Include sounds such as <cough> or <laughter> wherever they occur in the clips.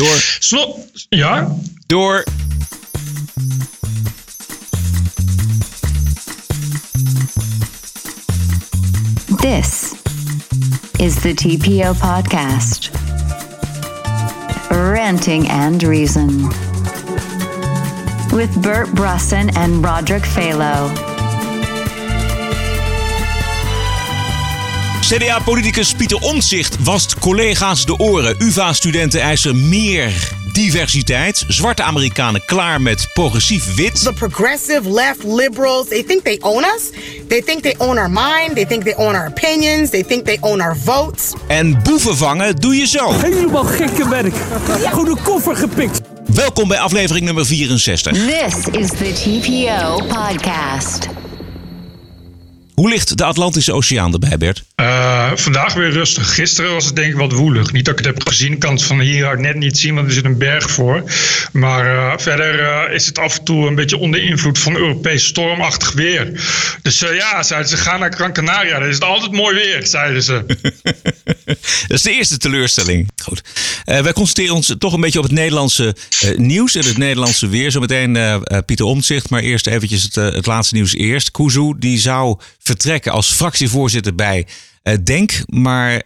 Door. Slot, ja? Door. This is the TPO podcast. Ranting and Reason. With Bert Brussen and Roderick Phalo. CDA-politicus Pieter Omtzigt wast collega's de oren. UvA-studenten eisen meer diversiteit. Zwarte Amerikanen klaar met progressief wit. The progressive left liberals, they think they own us. They think they own our mind. They think they own our opinions. They think they own our votes. En boeven vangen doe je zo. Helemaal gekke werk. Een koffer gepikt. Welkom bij aflevering nummer 64. This is the TPO podcast. Hoe ligt de Atlantische Oceaan erbij, Bert? Uh, vandaag weer rustig. Gisteren was het denk ik wat woelig. Niet dat ik het heb gezien. Ik kan het van hieruit net niet zien, want er zit een berg voor. Maar uh, verder uh, is het af en toe een beetje onder invloed van Europees stormachtig weer. Dus ja, zeiden ze, ga naar Gran Canaria. Dan is het altijd mooi weer, zeiden ze. <laughs> dat is de eerste teleurstelling. Goed. wij concentreren ons toch een beetje op het Nederlandse nieuws en het Nederlandse weer. Zometeen Pieter Omtzigt, maar eerst eventjes het, het laatste nieuws eerst. Kuzu, die zou vertrekken als fractievoorzitter bij Denk, maar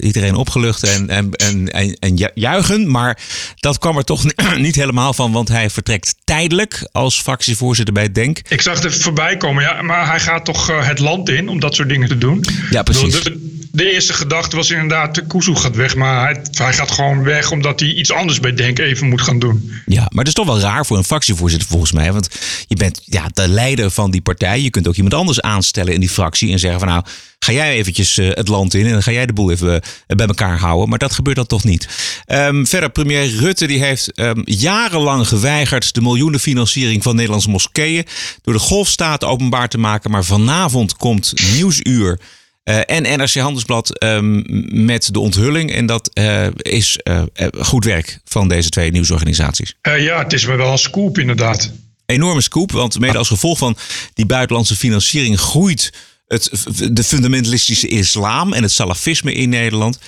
iedereen opgelucht en, en, en, en, juichen. Maar dat kwam er toch <clears throat> niet helemaal van, want hij vertrekt tijdelijk als fractievoorzitter bij Denk. Ik zag het voorbij komen, ja, maar hij gaat toch het land in om dat soort dingen te doen. Ja, precies. De, de eerste gedachte was inderdaad, Kuzu gaat weg, maar hij, hij, gaat gewoon weg omdat hij iets anders bij Denk even moet gaan doen. Ja, maar het is toch wel raar voor een fractievoorzitter volgens mij, want je bent ja, de leider van die partij. Je kunt ook iemand anders aanstellen in die fractie en zeggen van nou, ga jij eventjes uh, het land in en dan ga jij de boel even uh, bij elkaar houden. Maar dat gebeurt dan toch niet. Um, verder, premier Rutte die heeft um, jarenlang geweigerd de miljoenenfinanciering van Nederlandse moskeeën door de golfstaten openbaar te maken. Maar vanavond komt Nieuwsuur. Uh, en NRC Handelsblad um, met de onthulling. En dat uh, is uh, goed werk van deze twee nieuwsorganisaties. ja, het is wel een scoop inderdaad. Enorme scoop, want mede als gevolg van die buitenlandse financiering groeit het, de fundamentalistische islam en het salafisme in Nederland.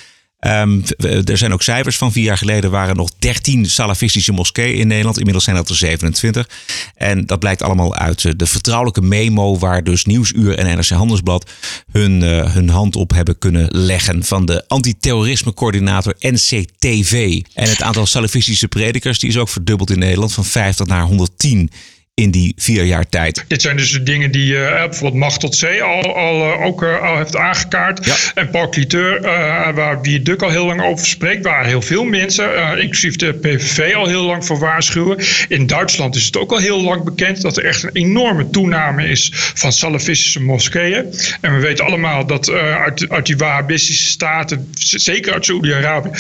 Um, er zijn ook cijfers van vier jaar geleden waren nog 13 salafistische moskeeën in Nederland. Inmiddels zijn dat er 27. En dat blijkt allemaal uit de vertrouwelijke memo waar dus Nieuwsuur en NRC Handelsblad hun, uh, hun hand op hebben kunnen leggen. Van de antiterrorisme coördinator NCTV. En het aantal salafistische predikers die is ook verdubbeld in Nederland van 50 naar 110 in die vier jaar tijd. Dit zijn dus de dingen die uh, bijvoorbeeld Macht tot Zee al, al, uh, ook uh, al heeft aangekaart. Ja. En Paul Cliteur, waar wie Duk al heel lang over spreekt, waar heel veel mensen, inclusief de PVV, al heel lang voor waarschuwen. In Duitsland is het ook al heel lang bekend dat er echt een enorme toename is van salafistische moskeeën. En we weten allemaal dat uit, uit die Wahhabistische staten, zeker uit Saoedi-Arabië,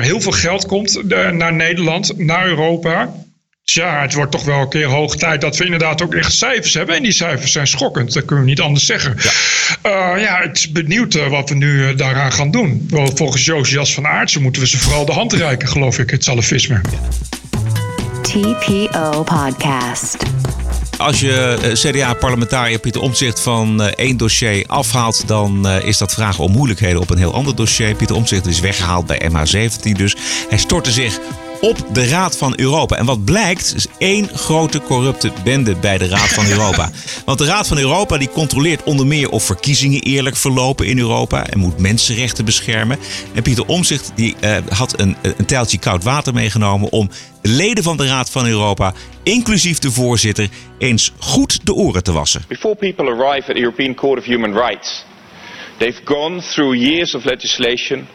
heel veel geld komt naar Nederland, naar Europa. Tja, het wordt toch wel een keer hoog tijd dat we inderdaad ook echt cijfers hebben. En die cijfers zijn schokkend, dat kunnen we niet anders zeggen. Ja, uh, ja ik ben benieuwd uh, wat we nu uh, daaraan gaan doen. Wel, volgens Josias van Aartsen moeten we ze vooral de hand reiken, geloof ik, het salafisme. TPO Podcast. Als je CDA-parlementariër Pieter Omtzigt van één dossier afhaalt, dan is dat vragen om moeilijkheden op een heel ander dossier. Pieter Omtzigt is weggehaald bij MH17 dus. Hij stortte zich op de Raad van Europa. En wat blijkt, is één grote corrupte bende bij de Raad van Europa. <laughs> Want de Raad van Europa die controleert onder meer of verkiezingen eerlijk verlopen in Europa en moet mensenrechten beschermen. En Pieter Omzicht die uh, had een, een tijltje koud water meegenomen om de leden van de Raad van Europa, inclusief de voorzitter, eens goed de oren te wassen. Before people arrive at the European Court of Human Rights, they've gone through years of legislation,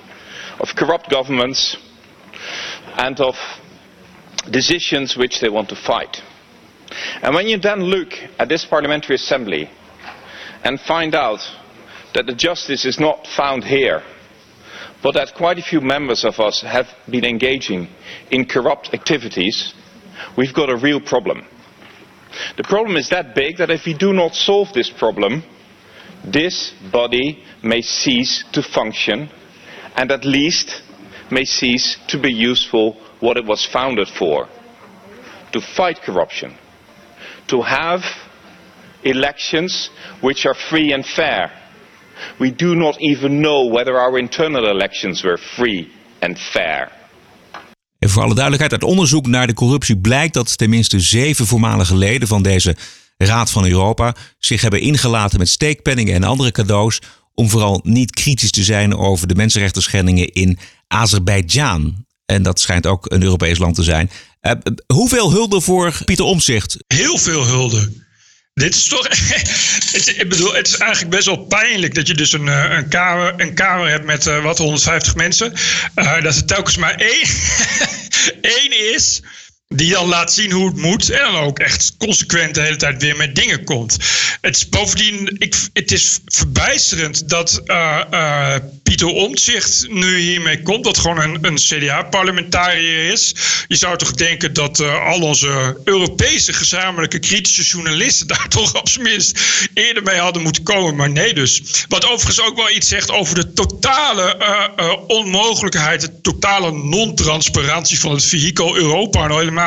of corrupt governments, and of decisions which they want to fight. And when you then look at this parliamentary assembly and find out that the justice is not found here, but that quite a few members of us have been engaging in corrupt activities, we've got a real problem. The problem is that big that if we do not solve this problem, this body may cease to function and at least may cease to be useful what it was founded for to fight corruption, to have elections which are free and fair. We do not even know whether our internal elections were free and fair. En voor alle duidelijkheid, uit onderzoek naar de corruptie blijkt dat tenminste zeven voormalige leden van deze Raad van Europa zich hebben ingelaten met steekpenningen en andere cadeaus om vooral niet kritisch te zijn over de mensenrechten schendingen in Azerbeidzjan. En dat schijnt ook een Europees land te zijn. Uh, hoeveel hulde voor Pieter Omzicht? Heel veel hulde. Dit is toch. <laughs> ik bedoel, het is eigenlijk best wel pijnlijk dat je dus een, eh, een, kamer, een kamer hebt met uh, wat 150 mensen. Dat er telkens maar één, <laughs> één is die dan laat zien hoe het moet. En dan ook echt consequent de hele tijd weer met dingen komt. Het is bovendien, ik, het is verbijsterend dat uh, Pieter Omtzigt nu hiermee komt. Dat gewoon een, een CDA-parlementariër is. Je zou toch denken dat uh, al onze Europese gezamenlijke kritische journalisten daar <laughs> toch op zijn minst eerder mee hadden moeten komen. Maar nee dus. Wat overigens ook wel iets zegt over de totale onmogelijkheid, de totale non-transparantie van het vehikel Europa. Nou helemaal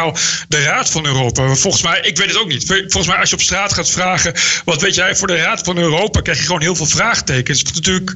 de Raad van Europa? Volgens mij, ik weet het ook niet. Volgens mij, als je op straat gaat vragen. wat weet jij voor de Raad van Europa? krijg je gewoon heel veel vraagtekens. Wat natuurlijk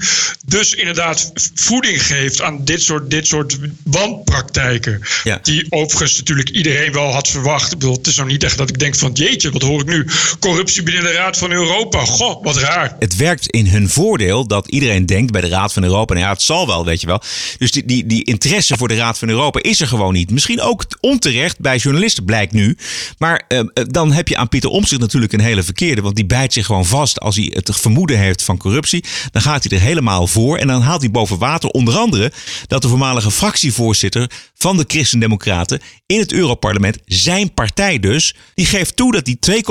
dus inderdaad voeding geeft aan dit soort, dit soort wanpraktijken. Ja. Die overigens natuurlijk iedereen wel had verwacht. Ik bedoel, het is nou niet echt dat ik denk van jeetje, wat hoor ik nu? Corruptie binnen de Raad van Europa. Goh, wat raar. Het werkt in hun voordeel dat iedereen denkt bij de Raad van Europa. Nou ja, het zal wel, weet je wel. Dus die, die, die interesse voor de Raad van Europa is er gewoon niet. Misschien ook onterecht bij journalisten, blijkt nu. Maar uh, dan heb je aan Pieter Omtzigt natuurlijk een hele verkeerde. Want die bijt zich gewoon vast als hij het vermoeden heeft van corruptie. Dan gaat hij er helemaal voor. En dan haalt hij boven water onder andere dat de voormalige fractievoorzitter van de Christendemocraten in het Europarlement, zijn partij dus, die geeft toe dat hij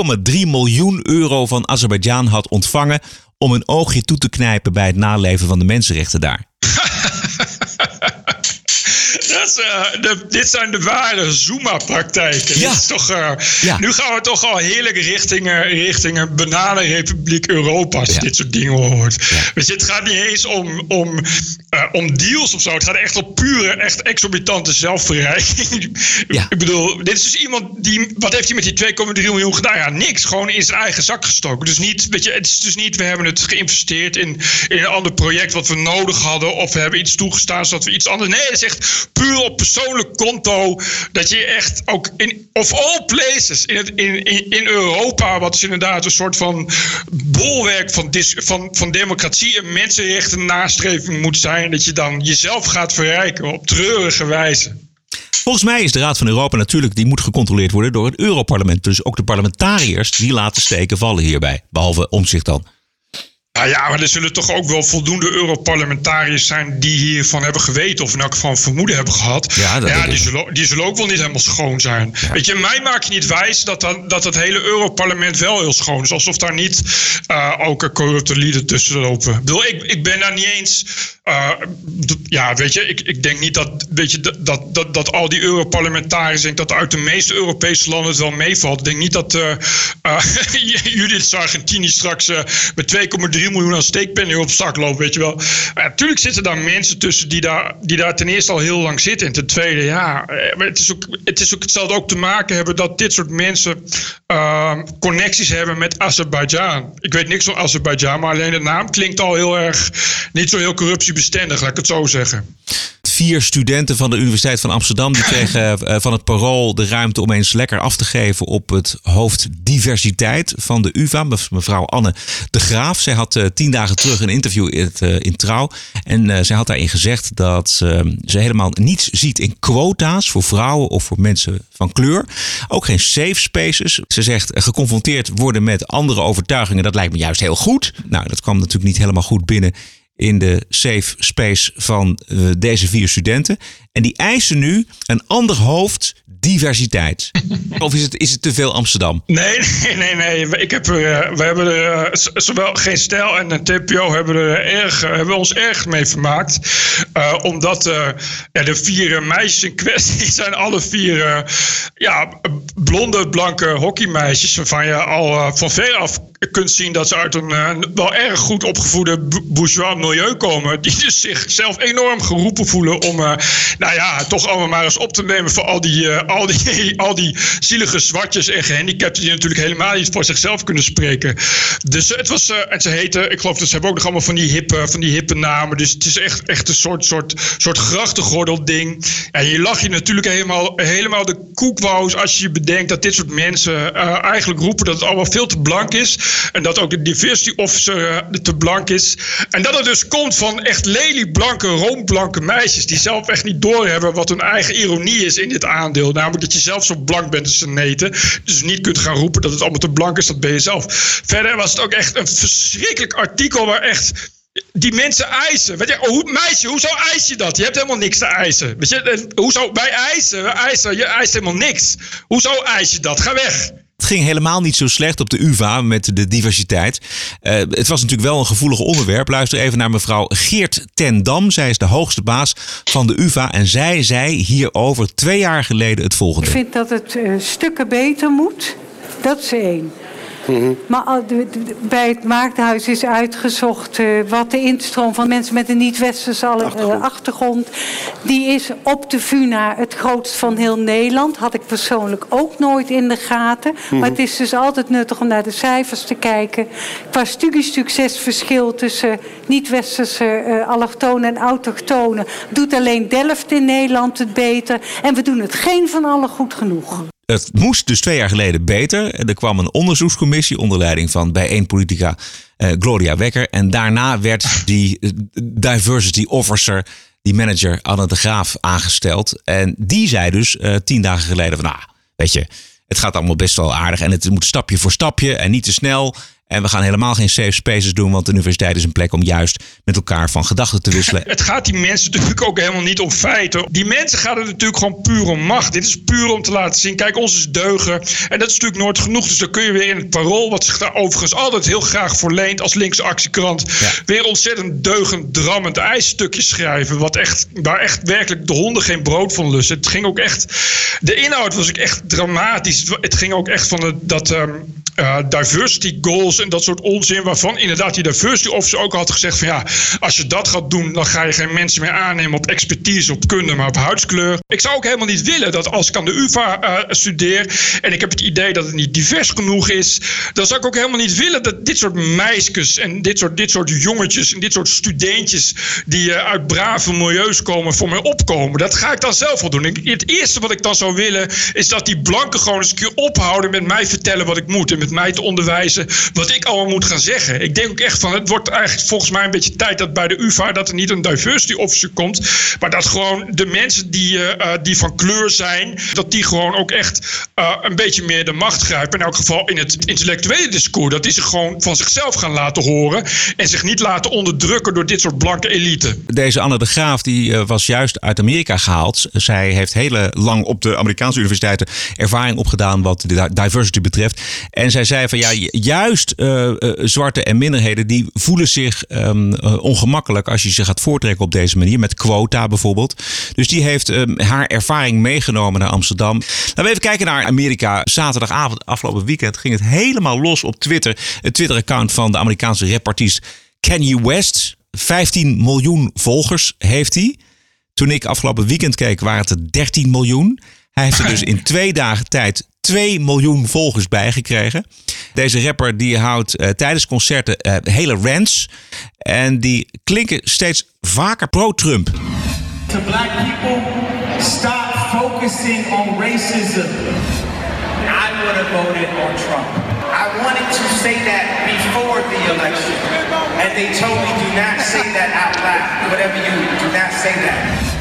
2,3 miljoen euro van Azerbeidzjan had ontvangen om een oogje toe te knijpen bij het naleven van de mensenrechten daar. Uh, de, dit zijn de ware Zuma-praktijken. Ja. toch, uh, ja. Nu gaan we toch al heerlijk richting, uh, richting een bananenrepubliek Europa als ja. dit soort dingen hoort. Weet je, het gaat niet eens om, om, om deals of zo. Het gaat echt om pure, echt exorbitante zelfverrijking. Ik bedoel, dit is dus iemand die. Wat heeft hij met die 2,3 miljoen gedaan? Ja, niks. Gewoon in zijn eigen zak gestoken. Dus niet, weet je, het is dus niet, we hebben het geïnvesteerd in, in een ander project wat we nodig hadden. Of we hebben iets toegestaan zodat we iets anders. Nee, het is echt puur op persoonlijk konto. Dat je echt ook in of all places in, het, in, in, Europa, wat is inderdaad een soort van bolwerk van, dis, van, van democratie en mensenrechten nastreving moet zijn. Dat je dan jezelf gaat verrijken op treurige wijze. Volgens mij is de Raad van Europa natuurlijk, die moet gecontroleerd worden door het Europarlement. Dus ook de parlementariërs die laten steken vallen hierbij. Behalve om zich dan. Nou ja, maar er zullen toch ook wel voldoende Europarlementariërs zijn die hiervan hebben geweten of in elk geval vermoeden hebben gehad. Ja, ja die, zullen, die zullen ook wel niet helemaal schoon zijn. Weet je, mij maak je niet wijs dat, dan, dat het hele Europarlement wel heel schoon is. Alsof daar niet uh, ook corrupte lieden tussen lopen. Ik, bedoel, ik, ik ben daar niet eens. Uh, ja, weet je, ik, ik denk niet dat, weet je, dat, dat, dat, al die Europarlementariërs denken dat uit de meeste Europese landen het wel meevalt. Ik denk niet dat uh, <laughs> Judith Sargentini straks met 2,3 miljoen aan steekpennen op zak loopt, weet je wel. Maar natuurlijk zitten daar mensen tussen die daar, die daar ten eerste al heel lang zitten. En ten tweede, ja, eh, maar het is ook, het is ook, het zal ook te maken hebben dat dit soort mensen uh, connecties hebben met Azerbeidzjan. Ik weet niks van Azerbeidzjan, maar alleen de naam klinkt al heel erg niet zo heel corruptiebestendig, laat ik het zo zeggen vier studenten van de Universiteit van Amsterdam. Die kregen eh, van het parool de ruimte om eens lekker af te geven op het hoofd diversiteit van de UvA. Mevrouw Anne de Graaf. Zij had uh, tien dagen terug een interview in, uh, in Trouw. En zij had daarin gezegd dat ze helemaal niets ziet in quota's voor vrouwen of voor mensen van kleur. Ook geen safe spaces. Ze zegt geconfronteerd worden met andere overtuigingen. Dat lijkt me juist heel goed. Nou, dat kwam natuurlijk niet helemaal goed binnen in de safe space van uh, deze vier studenten. En die eisen nu een ander hoofd diversiteit. <laughs> of is het, is het te veel Amsterdam? Nee, nee, nee. nee. Ik heb er, uh, we hebben er uh, zowel geen stijl en een TPO hebben, er erg, hebben ons erg mee vermaakt. omdat ja, de vier meisjes in kwestie <laughs> zijn alle vier ja, blonde, blanke hockeymeisjes. Waarvan je al van ver af kunt zien dat ze uit een wel erg goed opgevoede bourgeois milieu komen. Die dus zichzelf enorm geroepen voelen om, nou ja, toch allemaal maar eens op te nemen voor al die, uh, al die, <laughs> al die zielige zwartjes en gehandicapten die natuurlijk helemaal niet voor zichzelf kunnen spreken. Dus het was, en ze heten, ik geloof dat ze hebben ook nog allemaal van die hippe, van die hippe namen. Dus het is echt, echt een soort, soort, soort grachtengordel. En je lach je natuurlijk helemaal, helemaal de koekwous als je bedenkt dat dit soort mensen eigenlijk roepen dat het allemaal veel te blank is. En dat ook de diversity officer te blank is. En dat het dus komt van echt lelieblanke, roomblanke meisjes. Die zelf echt niet doorhebben wat hun eigen ironie is in dit aandeel. Namelijk dat je zelf zo blank bent als een neten. Dus niet kunt gaan roepen dat het allemaal te blank is. Dat ben je zelf. Verder was het ook echt een verschrikkelijk artikel waar echt die mensen eisen. Weet je, hoe, meisje, hoezo eis je dat? Je hebt helemaal niks te eisen. Weet je, hoezo, wij eisen, wij eisen, je eist helemaal niks. Hoezo eis je dat? Ga weg. Het ging helemaal niet zo slecht op de UvA met de diversiteit. Uh, het was natuurlijk wel een gevoelig onderwerp. Luister even naar mevrouw Geert ten Dam. Zij is de hoogste baas van de UvA. En zij zei hierover twee jaar geleden het volgende. Ik vind dat het uh, stukken beter moet. Dat is één. Maar bij het Maagdhuis is uitgezocht uh, wat de instroom van mensen met een niet-westerse achtergrond. achtergrond. Die is op de VUNA het grootst van heel Nederland. Had ik persoonlijk ook nooit in de gaten. Maar het is dus altijd nuttig om naar de cijfers te kijken. Qua studiesuccesverschil tussen niet-westerse uh, allochtonen en autochtonen... doet alleen Delft in Nederland het beter. En we doen het geen van allen goed genoeg. Het moest dus twee jaar geleden beter. Er kwam een onderzoekscommissie onder leiding van bijeenpolitica uh, Gloria Wekker. En daarna werd die uh, diversity officer, die manager Anne de Graaf, aangesteld. En die zei dus uh, tien dagen geleden van, nou, weet je, het gaat allemaal best wel aardig. En het moet stapje voor stapje en niet te snel. En we gaan helemaal geen safe spaces doen, want de universiteit is een plek om juist met elkaar van gedachten te wisselen. Het gaat die mensen natuurlijk ook helemaal niet om feiten. Die mensen gaan het natuurlijk gewoon puur om macht. Dit is puur om te laten zien, kijk, ons is deugen. En dat is natuurlijk nooit genoeg. Dus dan kun je weer in het parool, wat zich daar overigens altijd heel graag voor leent als linkse actiekrant, ja. weer ontzettend deugend, drammend ijsstukje schrijven. Wat echt, waar echt werkelijk de honden geen brood van lusten. Het ging ook echt, de inhoud was ook echt dramatisch. Het ging ook echt van dat um, uh, diversity goals en dat soort onzin. Waarvan inderdaad die diversity officer ook had gezegd van ja, als je dat gaat doen, dan ga je geen mensen meer aannemen op expertise, op kunde, maar op huidskleur. Ik zou ook helemaal niet willen dat als ik aan de UvA uh, studeer en ik heb het idee dat het niet divers genoeg is, dan zou ik ook helemaal niet willen dat dit soort meisjes en dit soort, dit soort jongetjes en dit soort studentjes die uh, uit brave milieus komen voor mij opkomen. Dat ga ik dan zelf wel doen. Het eerste wat ik dan zou willen is dat die blanken gewoon eens een keer ophouden met mij vertellen wat ik moet en met mij te onderwijzen wat wat ik allemaal moet gaan zeggen. Ik denk ook echt van, het wordt eigenlijk volgens mij een beetje tijd dat bij de UvA dat er niet een diversity officer komt, maar dat gewoon de mensen die, uh, die van kleur zijn, dat die gewoon ook echt uh, een beetje meer de macht grijpen. In elk geval in het intellectuele discours. Dat die zich gewoon van zichzelf gaan laten horen en zich niet laten onderdrukken door dit soort blanke elite. Deze Anne de Graaf die was juist uit Amerika gehaald. Zij heeft heel lang op de Amerikaanse universiteiten ervaring opgedaan wat de diversity betreft. En zij zei van ja, juist uh, uh, zwarte en minderheden die voelen zich um, uh, ongemakkelijk als je ze gaat voortrekken op deze manier. Met quota bijvoorbeeld. Dus die heeft um, haar ervaring meegenomen naar Amsterdam. Laten we even kijken naar Amerika. Zaterdagavond, afgelopen weekend, ging het helemaal los op Twitter. Het Twitter-account van de Amerikaanse rapartiest Kanye West. 15 miljoen volgers heeft hij. Toen ik afgelopen weekend keek, waren het er 13 miljoen. Hij heeft er dus in twee dagen tijd 2 miljoen volgers bijgekregen. Deze rapper die houdt uh, tijdens concerten uh, hele rants. En die klinken steeds vaker pro-Trump. To black people, stop focusing on racism. I would have voted on Trump. I wanted to say that before the election. And they told me do not say that out loud. Whatever you do not say that.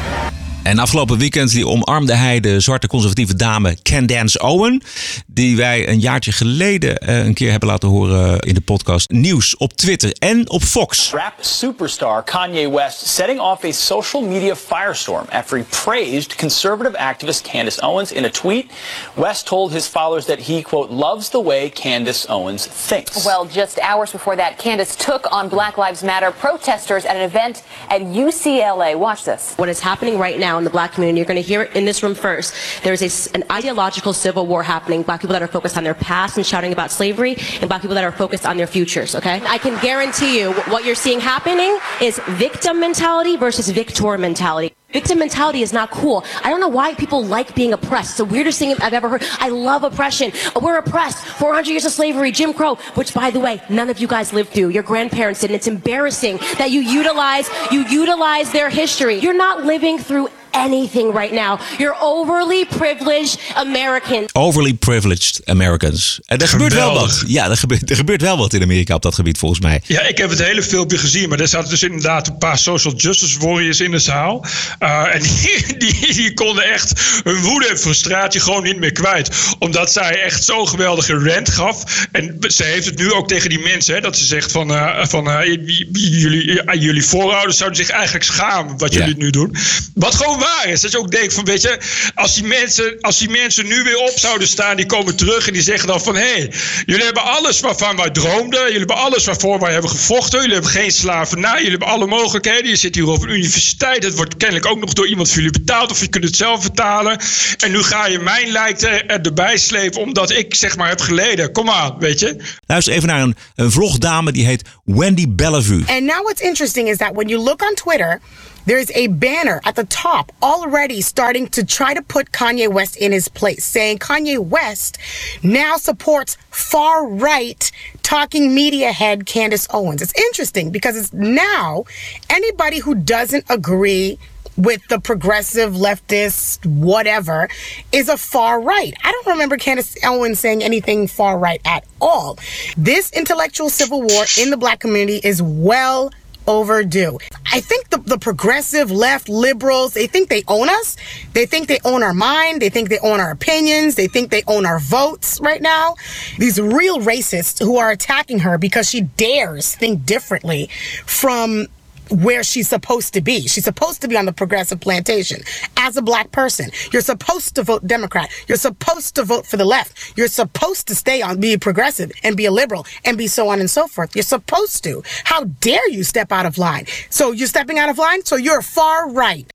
En afgelopen weekend die omarmde hij de zwarte conservatieve dame Candace Owen. Die wij een jaartje geleden uh, een keer hebben laten horen in de podcast Nieuws op Twitter en op Fox. Rap superstar Kanye West setting off a social media firestorm after he praised conservative activist Candace Owens in a tweet. West told his followers that he, quote, loves the way Candace Owens thinks. Well, just hours before that, Candace took on Black Lives Matter protesters at an event at UCLA. Watch this. What is happening right now now in the black community. You're going to hear it in this room first. There's a, an ideological civil war happening. Black people that are focused on their past and shouting about slavery, and black people that are focused on their futures, okay? I can guarantee you what you're seeing happening is victim mentality versus victor mentality. Victim mentality is not cool. I don't know why people like being oppressed. It's the weirdest thing I've ever heard. I love oppression. Uh, we're oppressed. 400 years of slavery, Jim Crow, which by the way, none of you guys lived through. Your grandparents did. And it's embarrassing that you utilize, you utilize their history. You're not living through anything right now. You're overly privileged Americans. Overly privileged Americans. En er gebeurt wel wat. Ja, er gebeurt, er gebeurt wel wat in Amerika op dat gebied volgens mij. Ja, ik heb het hele filmpje gezien, maar er zaten dus inderdaad een paar social justice warriors in de zaal. Uh, en die, <laughs> die, die konden echt hun woede en frustratie gewoon niet meer kwijt. Omdat zij echt zo'n geweldige rant gaf. En ze heeft het nu ook tegen die mensen, hè, dat ze zegt van, uh, van uh, jullie, uh, jullie voorouders zouden zich eigenlijk schamen wat Ja. jullie nu doen. Wat gewoon waar is. Dat je ook denkt van, weet je, als die mensen, als die mensen nu weer op zouden staan, die komen terug en die zeggen dan van, hé, hey, jullie hebben alles waarvan wij droomden. Jullie hebben alles waarvoor wij hebben gevochten. Jullie hebben geen slavernij. Jullie hebben alle mogelijkheden. Je zit hier op een universiteit. Het wordt kennelijk ook nog door iemand voor jullie betaald of je kunt het zelf betalen. En nu ga je mijn lijk er, erbij slepen omdat ik zeg maar heb geleden. Kom aan, weet je. Luister even naar een, een vlogdame die heet Wendy Bellevue. And now what's interesting is that when you look on Twitter, there's a banner at the top already starting to try to put Kanye West in his place, saying Kanye West now supports far right talking media head Candace Owens. It's interesting because it's now anybody who doesn't agree with the progressive leftist whatever is a far right. I don't remember Candace Owens saying anything far right at all. This intellectual civil war in the black community is well overdue. I think the, the progressive left liberals, they think they own us. They think they own our mind. They think they own our opinions. They think they own our votes right now. These real racists who are attacking her because she dares think differently from where she's supposed to be. She's supposed to be on the progressive plantation as a black person. You're supposed to vote Democrat. You're supposed to vote for the left. You're supposed to stay on, be progressive and be a liberal and be so on and so forth. You're supposed to. How dare you step out of line? So you're stepping out of line? So you're far right.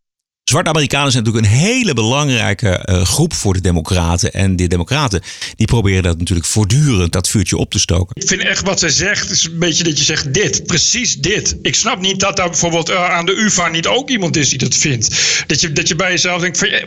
Zwarte Amerikanen zijn natuurlijk een hele belangrijke eh, groep voor de Democraten. En die Democraten die proberen dat natuurlijk voortdurend dat vuurtje op te stoken. Ik vind echt wat zij zegt, is een beetje dat je zegt dit, precies dit. Ik snap niet dat daar bijvoorbeeld eh, aan de UvA niet ook iemand is die dat vindt. Dat je, dat je bij jezelf denkt eh,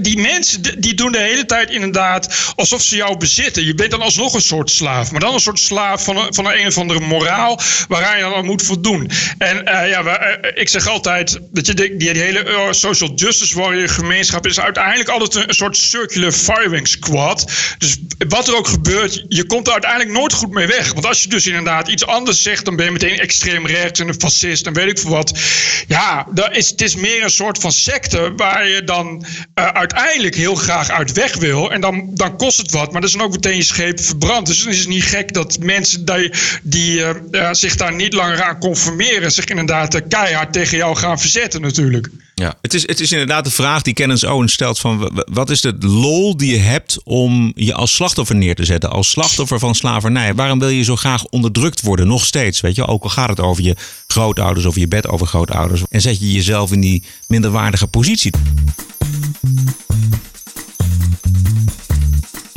die mensen die- doen de hele tijd inderdaad alsof ze jou bezitten. Je bent dan alsnog een soort slaaf, maar dan een soort slaaf van een, van een, of andere moraal waaraan je dan moet voldoen. En ja, ik zeg altijd dat je die, die hele social justice warrior gemeenschap is uiteindelijk altijd een, soort circular firing squad. Dus wat er ook gebeurt, je komt er uiteindelijk nooit goed mee weg. Want als je dus inderdaad iets anders zegt, dan ben je meteen extreem rechts en een fascist en weet ik veel wat. Ja, dat is, het is meer een soort van secte waar je dan eh, uiteindelijk heel graag uit weg wil. En dan, dan kost het wat, maar dan ook meteen je scheep verbrand. Dus dan is het niet gek dat mensen die, die eh, eh, zich daar niet langer aan conformeren, zich inderdaad keihard tegen jou gaan verzetten natuurlijk. Ja. Het, is, het is inderdaad de vraag die Kenneth Owens stelt van wat is de lol die je hebt om je als slachtoffer neer te zetten, als slachtoffer van slavernij? Waarom wil je zo graag onderdrukt worden, nog steeds? Weet je, ook al gaat het over je grootouders of je bedovergrootouders en zet je jezelf in die minderwaardige positie.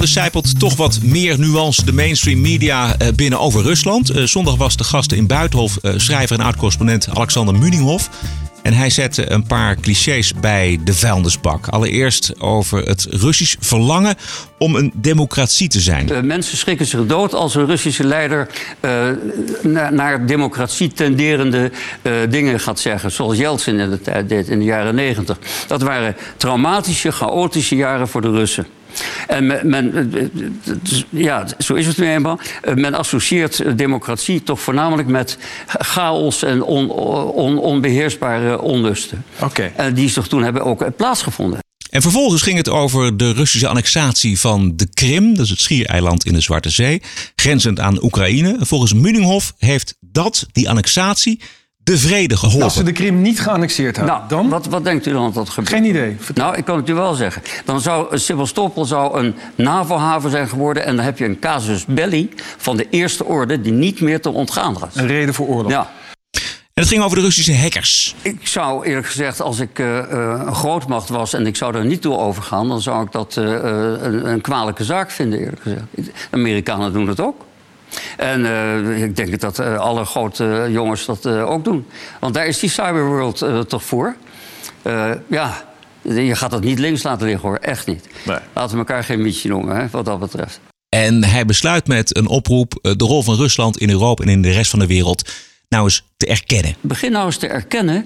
Er zijpelt toch wat meer nuance de mainstream media eh, binnen over Rusland. Eh, Zondag was de gast in Buitenhof eh, schrijver en oud-correspondent Alexander Muninghoff. En hij zette een paar clichés bij de vuilnisbak. Allereerst over het Russisch verlangen om een democratie te zijn. Eh, mensen schrikken zich dood als een Russische leider eh, na- naar democratie tenderende eh, dingen gaat zeggen. Zoals Yeltsin in de deed in de jaren negentig. Dat waren traumatische, chaotische jaren voor de Russen. En men, men, eh, eh, dus, ja, zo is het nu eenmaal. Eh, Men associeert eh, democratie toch voornamelijk met chaos en on, on- onbeheersbare onlusten. Oké. En die zich toen hebben ook eh, plaatsgevonden. En vervolgens ging het over de Russische annexatie van de Krim, dat is het schiereiland in de Zwarte Zee, grenzend aan Oekraïne. Volgens Muninghoff heeft dat, die annexatie, de vrede geholpen. Als ze de Krim niet geannexeerd hadden, Nou, dan? Wat, wat denkt u dan dat dat gebeurt? Geen idee. Nou, ik kan het u wel zeggen. Dan zou Sebastopol zou een NAVO-haven zijn geworden... en dan heb je een casus belli van de eerste orde... die niet meer te ontgaan was. Een reden voor oorlog. Ja. En het ging over de Russische hackers. Ik zou eerlijk gezegd, als ik uh, een grootmacht was en ik zou er niet toe overgaan, dan zou ik dat uh, een, een, kwalijke zaak vinden, eerlijk gezegd. De Amerikanen doen dat ook. En uh, ik denk dat alle grote jongens dat ook doen. Want daar is die cyberworld toch voor. ja, je gaat dat niet links laten liggen hoor, echt niet. Nee. Laten we elkaar geen mietje noemen, hè, wat dat betreft. En hij besluit met een oproep de rol van Rusland in Europa en in de rest van de wereld nou eens te erkennen. Begin nou eens te erkennen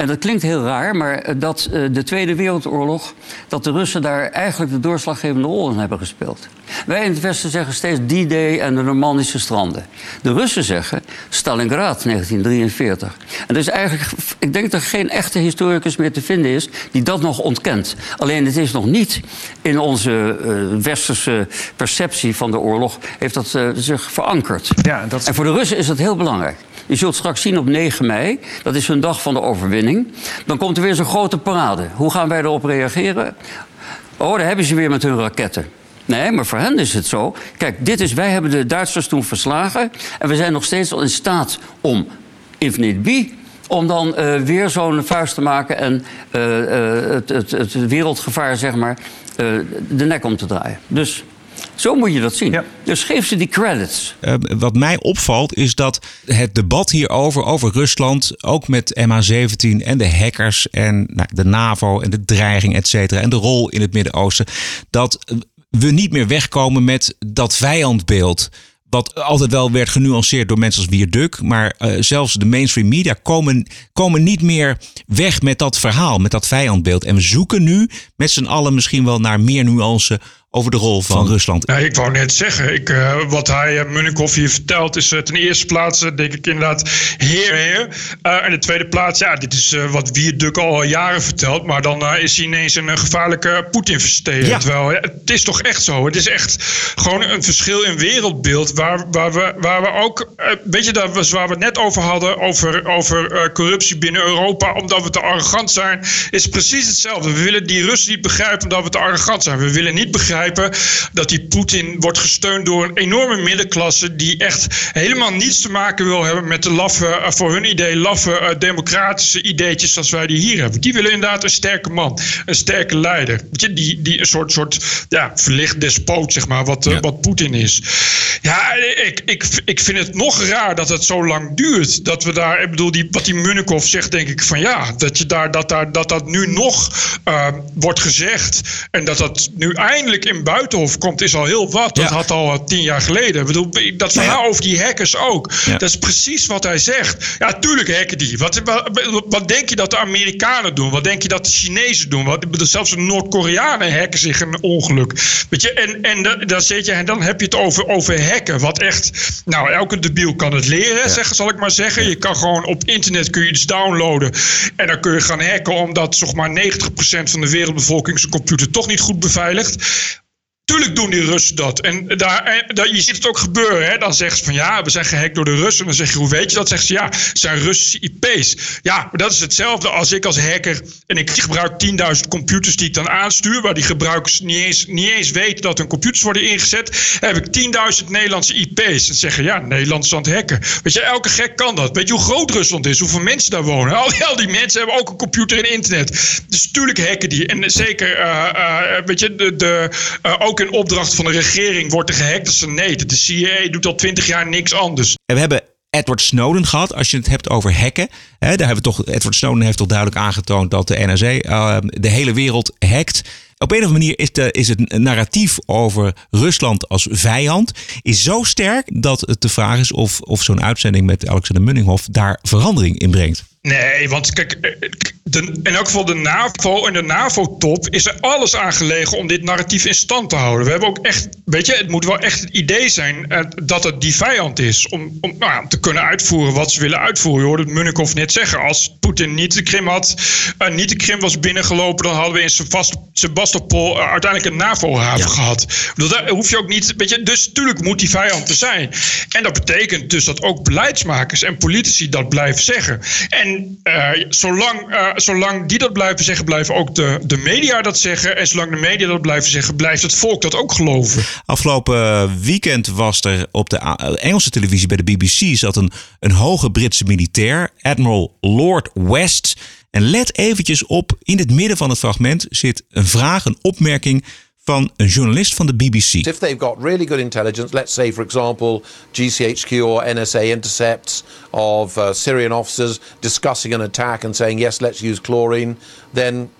en dat klinkt heel raar, maar eh, dat uh, de Tweede Wereldoorlog, dat de Russen daar eigenlijk de doorslaggevende rol in hebben gespeeld. Wij in het Westen zeggen steeds D-Day en de Normandische stranden. De Russen zeggen Stalingrad 1943. En er is eigenlijk, ik denk dat er geen echte historicus meer te vinden is die dat nog ontkent. Alleen het is nog niet in onze uh, westerse perceptie van de oorlog, heeft dat uh, zich verankerd. Ja, dat... En voor de Russen is dat heel belangrijk. Je zult straks zien op 9 mei, dat is hun dag van de overwinning. Dan komt er weer zo'n grote parade. Hoe gaan wij erop reageren? Oh, daar hebben ze weer met hun raketten. Nee, maar voor hen is het zo. Kijk, dit is, wij hebben de Duitsers toen verslagen. En we zijn nog steeds al in staat om, need be, om dan uh, weer zo'n vuist te maken en uh, uh, het, het, het, wereldgevaar, zeg maar, de nek om te draaien. Dus zo moet je dat zien. Dus geef ze die credits. Uh, wat mij opvalt is dat het debat hierover, over Rusland, ook met MH17 en de hackers en nou, de NAVO en de dreiging, et cetera, en de rol in het Midden-Oosten, dat we niet meer wegkomen met dat vijandbeeld. Wat altijd wel werd genuanceerd door mensen als Wierduk. Maar uh, zelfs de mainstream media komen, komen niet meer weg met dat verhaal, met dat vijandbeeld. En we zoeken nu met z'n allen misschien wel naar meer nuance over de rol van, Rusland. Nou, ik wou net zeggen, ik, uh, wat hij, uh, hier vertelt, is uh, ten eerste plaats, denk ik inderdaad, heer, heer. en de tweede plaats, ja, dit is wat Wierduk al jaren vertelt, maar dan is hij ineens een gevaarlijke. Ja. Terwijl, ja, het is toch echt zo. Het is echt gewoon een verschil in wereldbeeld, waar, waar, we, waar we ook, weet je, dat was waar we het net over hadden, over, over corruptie binnen Europa, omdat we te arrogant zijn, is precies hetzelfde. We willen die Russen niet begrijpen omdat we te arrogant zijn. We willen niet begrijpen dat die Poetin wordt gesteund door een enorme middenklasse die echt helemaal niets te maken wil hebben met de laffe, eh, voor hun idee, laffe uh, democratische ideetjes zoals wij die hier hebben. Die willen inderdaad een sterke man, een sterke leider. Die, die een soort, soort ja, verlicht despoot, zeg maar, wat, uh, wat Poetin is. Ja, ik, ik, ik vind het nog raar dat het zo lang duurt. Dat we daar, ik bedoel, die, wat die Munnikov zegt, denk ik van ja, dat, je daar, dat, daar, dat dat nu nog uh, wordt gezegd. En dat dat nu eindelijk in Buitenhof komt, is al heel wat. Dat had al eh, tien jaar geleden. Ik bedoel, dat verhaal over die hackers ook. Dat is precies wat hij zegt. Ja, tuurlijk hacken die. Wat, wat, wat, denk je dat de Amerikanen doen? Wat denk je dat de Chinezen doen? Wat, zelfs de Noord-Koreanen hacken zich een ongeluk. Weet je, en, en dan, zit je, en dan heb je het over, over hacken. Wat echt, nou, elke debiel kan het leren, zeg, zal ik maar zeggen. Je kan gewoon op internet kun je iets downloaden. En dan kun je gaan hacken, omdat zeg maar 90% van de wereldbevolking zijn computer toch niet goed beveiligt. Tuurlijk doen die Russen dat. En daar, daar, je ziet het ook gebeuren. Hè? Dan zeggen ze van ja, we zijn gehackt door de Russen. Dan zeg je, hoe weet je dat? Zeggen ze ja, het zijn Russische IP's. Ja, maar dat is hetzelfde als ik als hacker. En ik gebruik 10.000 computers die ik dan aanstuur. Waar die gebruikers niet eens, niet eens weten dat hun computers worden ingezet. heb ik 10.000 Nederlandse IP's. En zeggen ja, Nederland is aan het hacken. Weet je, elke gek kan dat. Weet je hoe groot Rusland is? Hoeveel mensen daar wonen? Al die, mensen hebben ook een computer en internet. Dus tuurlijk hacken die. En zeker, uh, uh, weet je, de, de, ook in opdracht van de regering wordt er gehackt. Dat nee, de CIA doet al twintig jaar niks anders. En we hebben Edward Snowden gehad. Als je het hebt over hacken. Hè, daar hebben we toch, Edward Snowden heeft toch duidelijk aangetoond dat de NRC uh, de hele wereld hackt. Op een of andere manier is, de, is het narratief over Rusland als vijand is zo sterk dat het de vraag is of, of zo'n uitzending met Alexander Munninghoff daar verandering in brengt. Nee, want kijk, de, in elk geval de NAVO en de NAVO-top is er alles aan gelegen om dit narratief in stand te houden. We hebben ook echt, weet je, het moet wel echt het idee zijn uh, dat het die vijand is. Om, om nou ja, te kunnen uitvoeren wat ze willen uitvoeren. Je hoorde het Munnikov net zeggen. Als Poetin niet de Krim had, uh, niet de Krim was binnengelopen, dan hadden we in Sebastopol uh, uiteindelijk een NAVO-haven ja. gehad. Dat daar hoef je ook niet, weet je, dus natuurlijk moet die vijand er zijn. En dat betekent dus dat ook beleidsmakers en politici dat blijven zeggen. En En uh, zolang, uh, zolang die dat blijven zeggen, blijven ook de, de media dat zeggen. En zolang de media dat blijven zeggen, blijft het volk dat ook geloven. Afgelopen weekend was er op de Engelse televisie bij de BBC zat een, een hoge Britse militair, Admiral Lord West. En let eventjes op, in het midden van het fragment zit een vraag, een opmerking van een journalist van de BBC. If they've got really good intelligence, let's say for example GCHQ or NSA intercepts of uh, Syrian officers discussing an attack and saying yes, let's use chlorine, then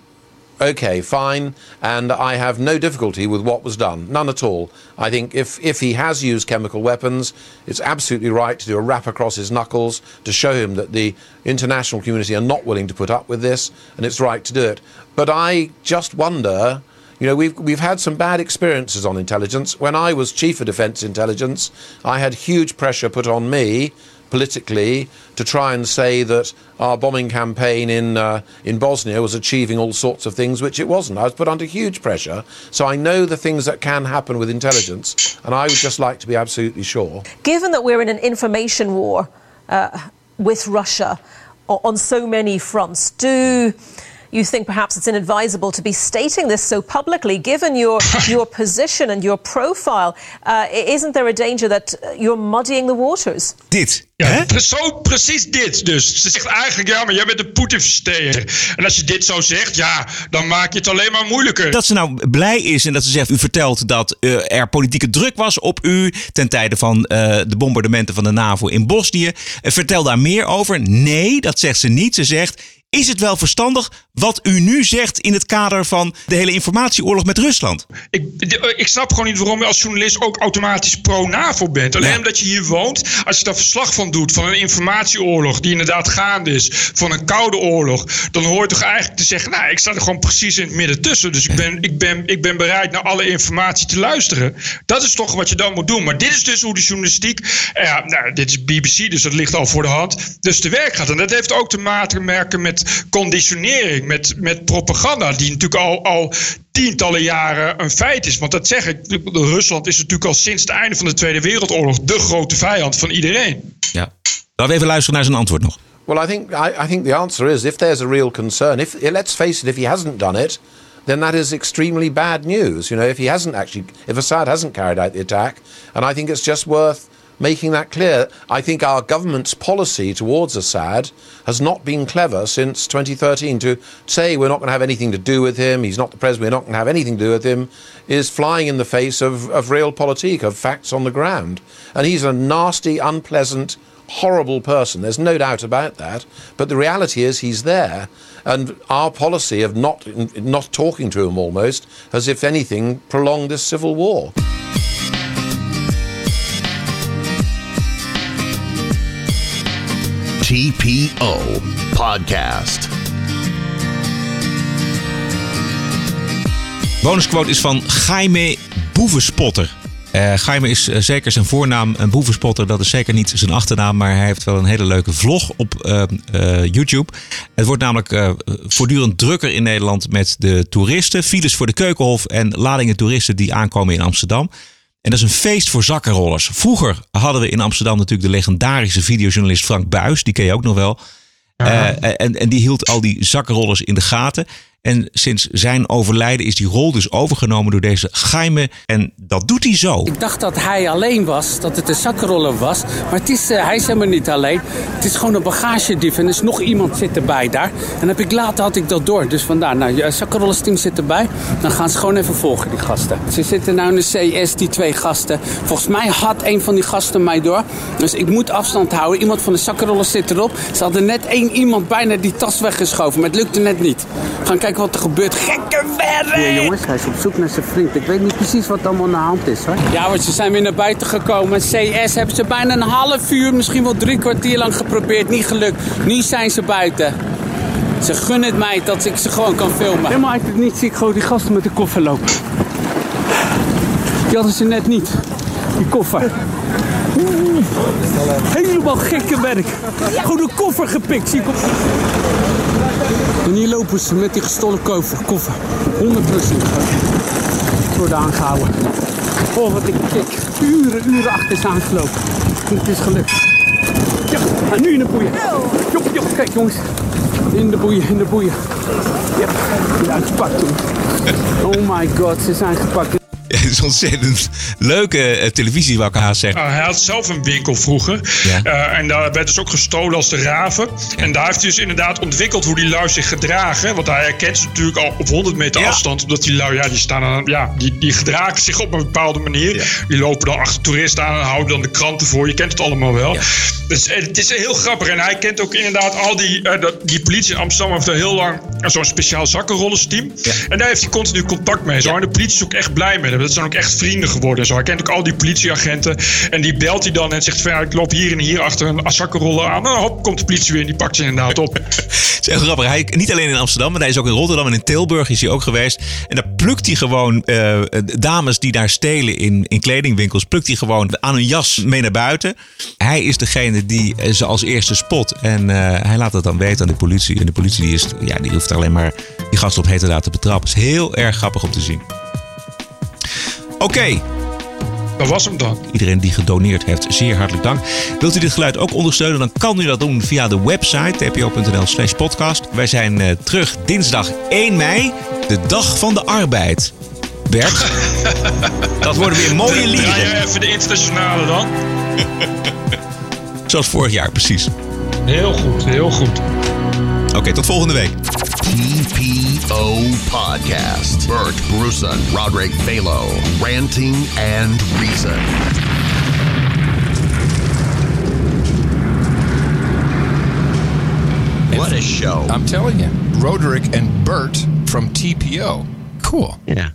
okay, fine, and I have no difficulty with what was done, none at all. I think if, if he has used chemical weapons, it's absolutely right to do a rap across his knuckles to show him that the international community are not willing to put up with this, and it's right to do it. But I just wonder. You know, we've, we've had some bad experiences on intelligence. When I was Chief of Defence Intelligence, I had huge pressure put on me politically to try and say that our bombing campaign in uh, in Bosnia was achieving all sorts of things which it wasn't. I was put under huge pressure, so I know the things that can happen with intelligence, and I would just like to be absolutely sure. Given that we're in an information war uh, with Russia on so many fronts, do you think perhaps it's inadvisable to be stating this so publicly, given your <laughs> your position and your profile? Uh, isn't there a danger that you're muddying the waters? Dit. Ja, zo precies dit dus. Ze zegt eigenlijk, ja, maar jij bent een Poetin-versteger. En als je dit zo zegt, ja, dan maak je het alleen maar moeilijker. Dat ze nou blij is en dat ze zegt, u vertelt dat uh, er politieke druk was op u ten tijde van uh, de bombardementen van de NAVO in Bosnië. Uh, vertel daar meer over. Nee, dat zegt ze niet. Ze zegt, is het wel verstandig wat u nu zegt in het kader van de hele informatieoorlog met Rusland? Ik, ik snap gewoon niet waarom je als journalist ook automatisch pro-NAVO bent. Alleen omdat je hier woont, als je daar verslag van doet, van een informatieoorlog die inderdaad gaande is, van een koude oorlog, dan hoor je toch eigenlijk te zeggen, nou, ik sta er gewoon precies in het midden tussen. Dus ik ben, ik ben, ik ben bereid naar alle informatie te luisteren. Dat is toch wat je dan moet doen. Maar dit is dus hoe de journalistiek, ja, nou, dit is BBC, dus dat ligt al voor de hand, dus te werk gaat. En dat heeft ook te maken met conditionering, met, met propaganda, die natuurlijk al, al tientallen jaren een feit is. Want dat zeg ik, Rusland is natuurlijk al sinds het einde van de Tweede Wereldoorlog de grote vijand van iedereen. Ja. Laten we even luisteren naar zijn antwoord nog. Well, I think I, I think the answer is if there's a real concern, if let's face it, if he hasn't done it, then that is extremely bad news. You know, if he hasn't actually, if Assad hasn't carried out the attack, and I think it's just worth making that clear. I think our government's policy towards Assad has not been clever since 2013. To say we're not going to have anything to do with him, he's not the president, we're not going to have anything to do with him, is flying in the face of, of realpolitik, of facts on the ground. And he's a nasty, unpleasant, horrible person. There's no doubt about that. But the reality is he's there. And our policy of not, not talking to him almost has, if anything, prolonged this civil war. TPO Podcast. Bonusquote is van Jaime Boevenspotter. Uh, Jaime is uh, zeker zijn voornaam een boevenspotter. Dat is zeker niet zijn achternaam. Maar hij heeft wel een hele leuke vlog op YouTube. Het wordt namelijk voortdurend drukker in Nederland met de toeristen. Files voor de Keukenhof en ladingen toeristen die aankomen in Amsterdam. En dat is een feest voor zakkenrollers. Vroeger hadden we in Amsterdam natuurlijk de legendarische videojournalist Frank Buis. Die ken je ook nog wel. Uh, en, en die hield al die zakkenrollers in de gaten. En sinds zijn overlijden is die rol dus overgenomen door deze Jaime. En dat doet hij zo. Ik dacht dat hij alleen was, dat het een zakkenroller was. Maar het is, uh, hij is helemaal niet alleen. Het is gewoon een bagagedief en er is nog iemand zit erbij daar. En heb ik later had ik dat door. Dus vandaar, nou, je zakkenrollersteam zit erbij. Dan gaan ze gewoon even volgen, die gasten. Ze zitten nou in de CS, die twee gasten. Volgens mij had een van die gasten mij door. Dus ik moet afstand houden. Iemand van de zakkenrollers zit erop. Ze hadden net één iemand bijna die tas weggeschoven. Maar het lukte net niet. Gaan kijken wat er gebeurt. Gekke werk! Ja, jongens, hij is op zoek naar zijn vriend. Ik weet niet precies wat allemaal aan de hand is, hoor. Ja, want ze zijn weer naar buiten gekomen. CS hebben ze bijna een half uur, misschien wel drie kwartier lang geprobeerd. Niet gelukt. Nu zijn ze buiten. Ze gunnen het mij dat ik ze gewoon kan filmen. Helemaal uit het niet zie ik gewoon die gasten met de koffer lopen. Die hadden ze net niet. Die koffer. Helemaal gekke werk. Gewoon een koffer gepikt, zie ik op. En hier lopen ze met die gestolen koffer. koffer. 100 procent. Worden aangehouden. Oh, wat ik kijk. Uren, uren achter is aangelopen. Het is gelukt. Ja. nu in de boeien. Jop, jop, kijk jongens. In de boeien, in de boeien. Yep, ja, gepakt toen. Oh my god, ze zijn gepakt. <laughs> Het is ontzettend leuke eh, televisie, wou ik haast zeggen. Uh, hij had zelf een winkel vroeger. Uh, en daar werd dus ook gestolen als de raven. En daar heeft hij dus inderdaad ontwikkeld hoe die lui zich gedragen. Want hij herkent ze natuurlijk al op 100 meter afstand. Omdat die lui, ja, die staan aan, ja, die, die gedragen zich op een bepaalde manier. Die lopen dan achter toeristen aan en houden dan de kranten voor. Je kent het allemaal wel. Dus het is heel grappig. En hij kent ook inderdaad al die, uh, die politie in Amsterdam heeft er heel lang zo'n speciaal zakkenrollensteam. En daar heeft hij continu contact mee. Zo. En de politie is ook echt blij met hem. Dat zijn ook echt vrienden geworden. Zo. Hij kent ook al die politieagenten. En die belt hij dan en zegt van ja, ik loop hier en hier achter een zakkenroller aan. Nou, hop, komt de politie weer en die pakt je inderdaad op. <laughs> Het is heel grappig. Hij, niet alleen in Amsterdam, maar hij is ook in Rotterdam en in Tilburg is hij ook geweest. En daar plukt hij gewoon uh, dames die daar stelen in, in kledingwinkels, plukt hij gewoon aan hun jas mee naar buiten. Hij is degene die ze als eerste spot. En uh, hij laat het dan weten aan de politie. En de politie die is, ja, die hoeft alleen maar die gast op heterdaad te betrappen. Is heel erg grappig om te zien. Oké. Okay. Dat was hem dan. Iedereen die gedoneerd heeft, zeer hartelijk dank. Wilt u dit geluid ook ondersteunen, dan kan u dat doen via de website tpo.nl slash podcast. Wij zijn uh, terug dinsdag 1 mei, de dag van de arbeid. Bert, <laughs> dat worden weer mooie liederen. Draai even de internationale dan. <laughs> Zoals vorig jaar, precies. Heel goed, heel goed. Oké, okay, tot volgende week. TPO Podcast. Bert Bruson, Roderick Balo, Ranting and Reason. What a show. I'm telling you, Roderick and Bert from TPO. Cool. Yeah.